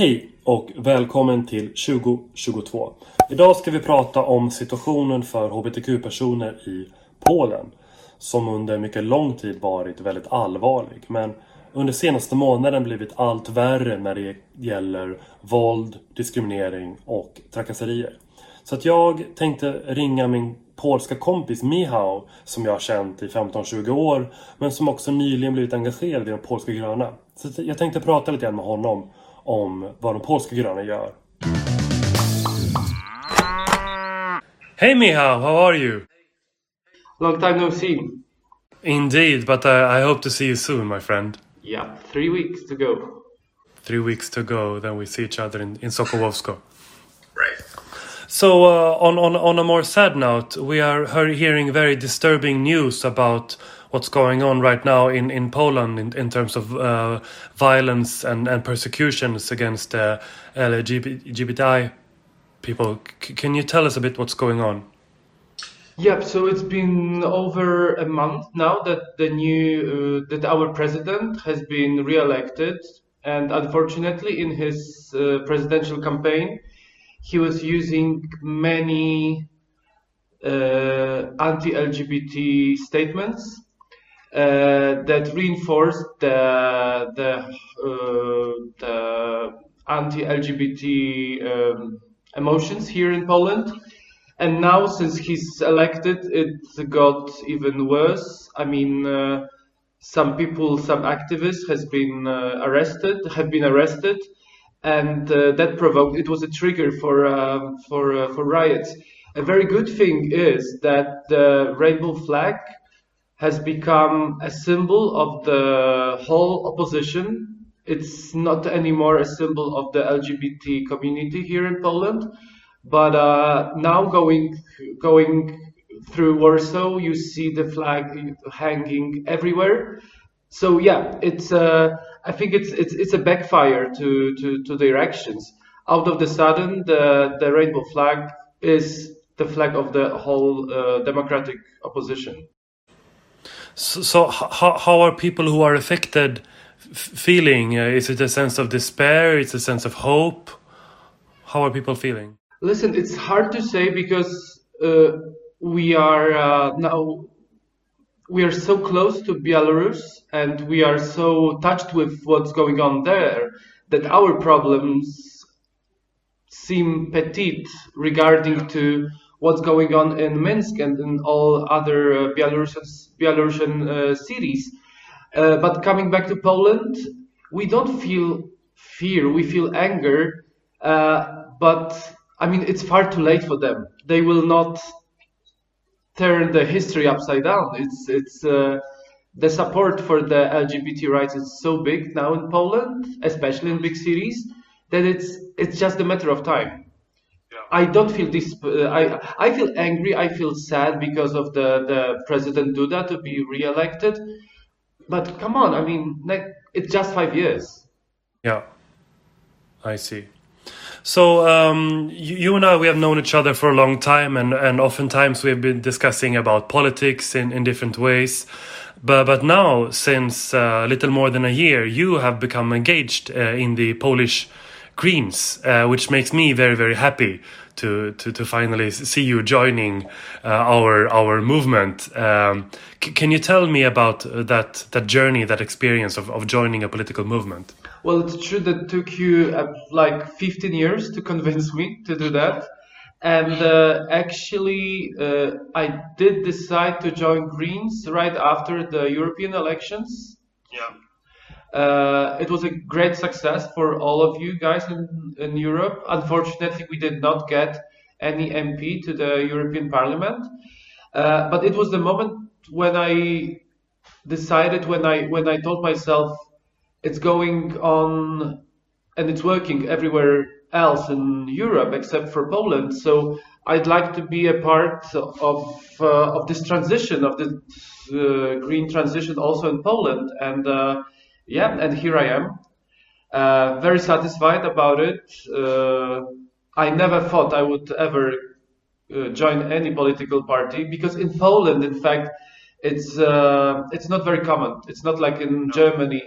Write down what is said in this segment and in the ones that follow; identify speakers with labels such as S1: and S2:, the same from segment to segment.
S1: Hej och välkommen till 2022. Idag ska vi prata om situationen för HBTQ-personer i Polen. Som under mycket lång tid varit väldigt allvarlig. Men under senaste månaden blivit allt värre när det gäller våld, diskriminering och trakasserier. Så att jag tänkte ringa min polska kompis Michał som jag har känt i 15-20 år men som också nyligen blivit engagerad i de polska gröna. Så jag tänkte prata lite grann med honom om vad de polska gröna gör. Hey Michał, how are you?
S2: Long time no see.
S1: Indeed, but I, I hope to see you soon, my friend.
S2: Yeah, three weeks to go.
S1: Three weeks to go, then we see each other in, in Sokołowsko.
S2: Right.
S1: So, uh, on, on, on a more sad note, we are hearing very disturbing news about what's going on right now in, in Poland in, in terms of uh, violence and, and persecutions against uh, LGBTI people. C can you tell us a bit what's going on?
S2: Yep. So it's been over a month now that the new uh, that our president has been re-elected, and unfortunately, in his uh, presidential campaign, he was using many uh, anti-LGBT statements that reinforced the the, uh, the anti-LGBT um, emotions here in Poland. And now, since he's elected, it got even worse. I mean, uh, some people, some activists, has been uh, arrested, have been arrested, and uh, that provoked. It was a trigger for um, for uh, for riots. A very good thing is that the rainbow flag has become a symbol of the whole opposition. It's not anymore a symbol of the LGBT community here in Poland, but uh, now going going through Warsaw, you see the flag hanging everywhere. So yeah, it's uh, I think it's it's it's a backfire to to to their actions. Out of the sudden, the the rainbow flag is the flag of the whole uh, democratic opposition.
S1: So, so how, how are people who are affected feeling? Uh, is it a sense of despair? It's a sense of hope? How are people feeling?
S2: Listen, it's hard to say because uh, we are uh, now we are so close to Belarus and we are so touched with what's going on there that our problems seem petite regarding to what's going on in Minsk and in all other uh, Belarusian, Belarusian uh, cities. Uh, but coming back to Poland, we don't feel fear, we feel anger. But I mean, it's far too late for them. They will not turn the history upside down. It's it's uh, the support for the LGBT rights is so big now in Poland, especially in big cities, that it's it's just a matter of time. I don't feel this. Uh, I I feel angry. I feel sad because of the the President Duda to be re-elected. But come on, I mean, like it's just five years.
S1: Yeah, I see. So um, you, you, and I, we have known each other for a long time, and and oftentimes we have been discussing about politics in in different ways. But but now, since uh, a little more than a year, you have become engaged uh, in the Polish Greens, uh, which makes me very very happy to to, to finally see you joining uh, our our movement. Um, can you tell me about that that journey, that experience of, of joining a political movement?
S2: Well, it's true that it took you uh, like 15 years to convince me to do that. And uh, actually, uh, I did decide to join Greens right after the European elections.
S1: Yeah.
S2: Uh, it was a great success for all of you guys in, in Europe. Unfortunately, we did not get any MP to the European Parliament. Uh, but it was the moment when I decided, when I when I told myself it's going on and it's working everywhere else in Europe except for Poland. So I'd like to be a part of uh, of this transition of the uh, green transition also in Poland and uh, yeah, and here I am. Uh, very satisfied about it. Uh, I never thought I would ever uh, join any political party because in Poland, in fact, it's uh, it's not very common. It's not like in Germany.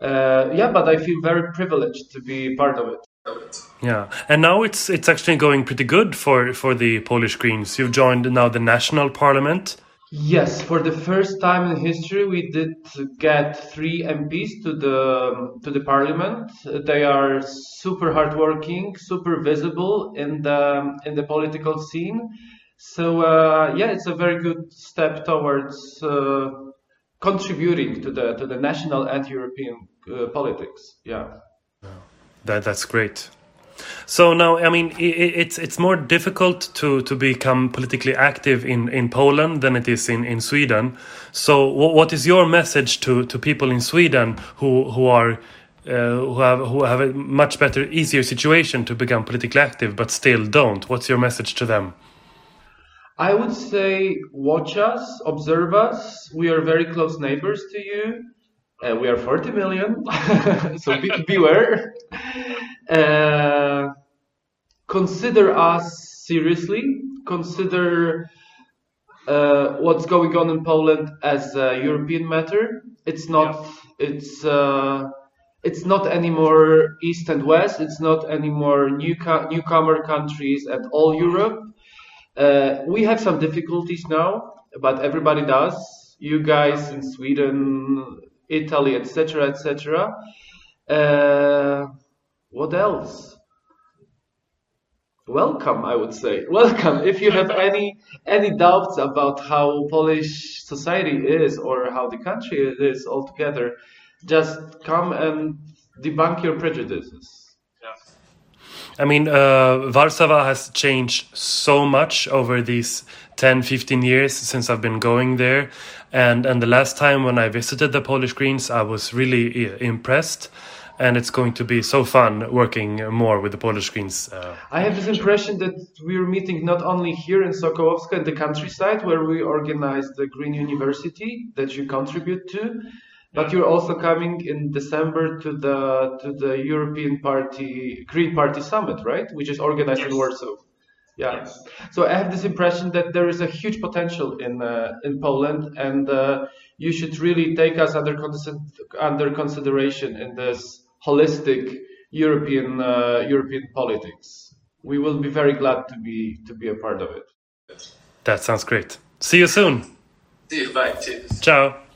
S2: uh, yeah, but I feel very privileged to be part of it.
S1: Yeah, and now it's it's actually going pretty good for for the Polish Greens. You've joined now the national parliament.
S2: Yes, for the first time in history, we did get three MPs to the to the parliament. They are super hardworking, super visible in the in the political scene. So uh, yeah, it's a very good step towards uh, contributing to the to the national and European uh, politics. Yeah,
S1: that that's great. So now, I mean, it's it's more difficult to to become politically active in in Poland than it is in in Sweden. So, what is your message to to people in Sweden who who are uh, who have who have a much better, easier situation to become politically active, but still don't? What's your message to them?
S2: I would say watch us, observe us. We are very close neighbors to you. Uh, we are 40 million, so be, beware. Uh, consider us seriously. Consider uh, what's going on in Poland as a European matter. It's not. Yeah. It's. Uh, it's not anymore East and West. It's not anymore new newcomer countries and all Europe. Uh, we have some difficulties now, but everybody does. You guys in Sweden, Italy, etc., etc. Uh, what else? Welcome, I would say. Welcome. If you have any any doubts about how Polish society is or how the country is altogether, just come and debunk your prejudices.
S1: I mean, uh, Warsaw has changed so much over these 10, 15 years since I've been going there. And, and the last time when I visited the Polish Greens, I was really uh, impressed. And it's going to be so fun working more with the Polish Greens. Uh,
S2: I have this impression that we're meeting not only here in Sokołowsko in the countryside, where we organize the Green University that you contribute to, but you're also coming in December to the to the European Party Green Party Summit, right? Which is organized yes. in Warsaw. Yeah. Yes. So I have this impression that there is a huge potential in uh, in Poland, and uh, you should really take us under under consideration in this holistic European uh, European politics. We will be very glad to be to be a part of it.
S1: That sounds great. See you soon.
S3: See you. Bye. Cheers.
S1: Ciao.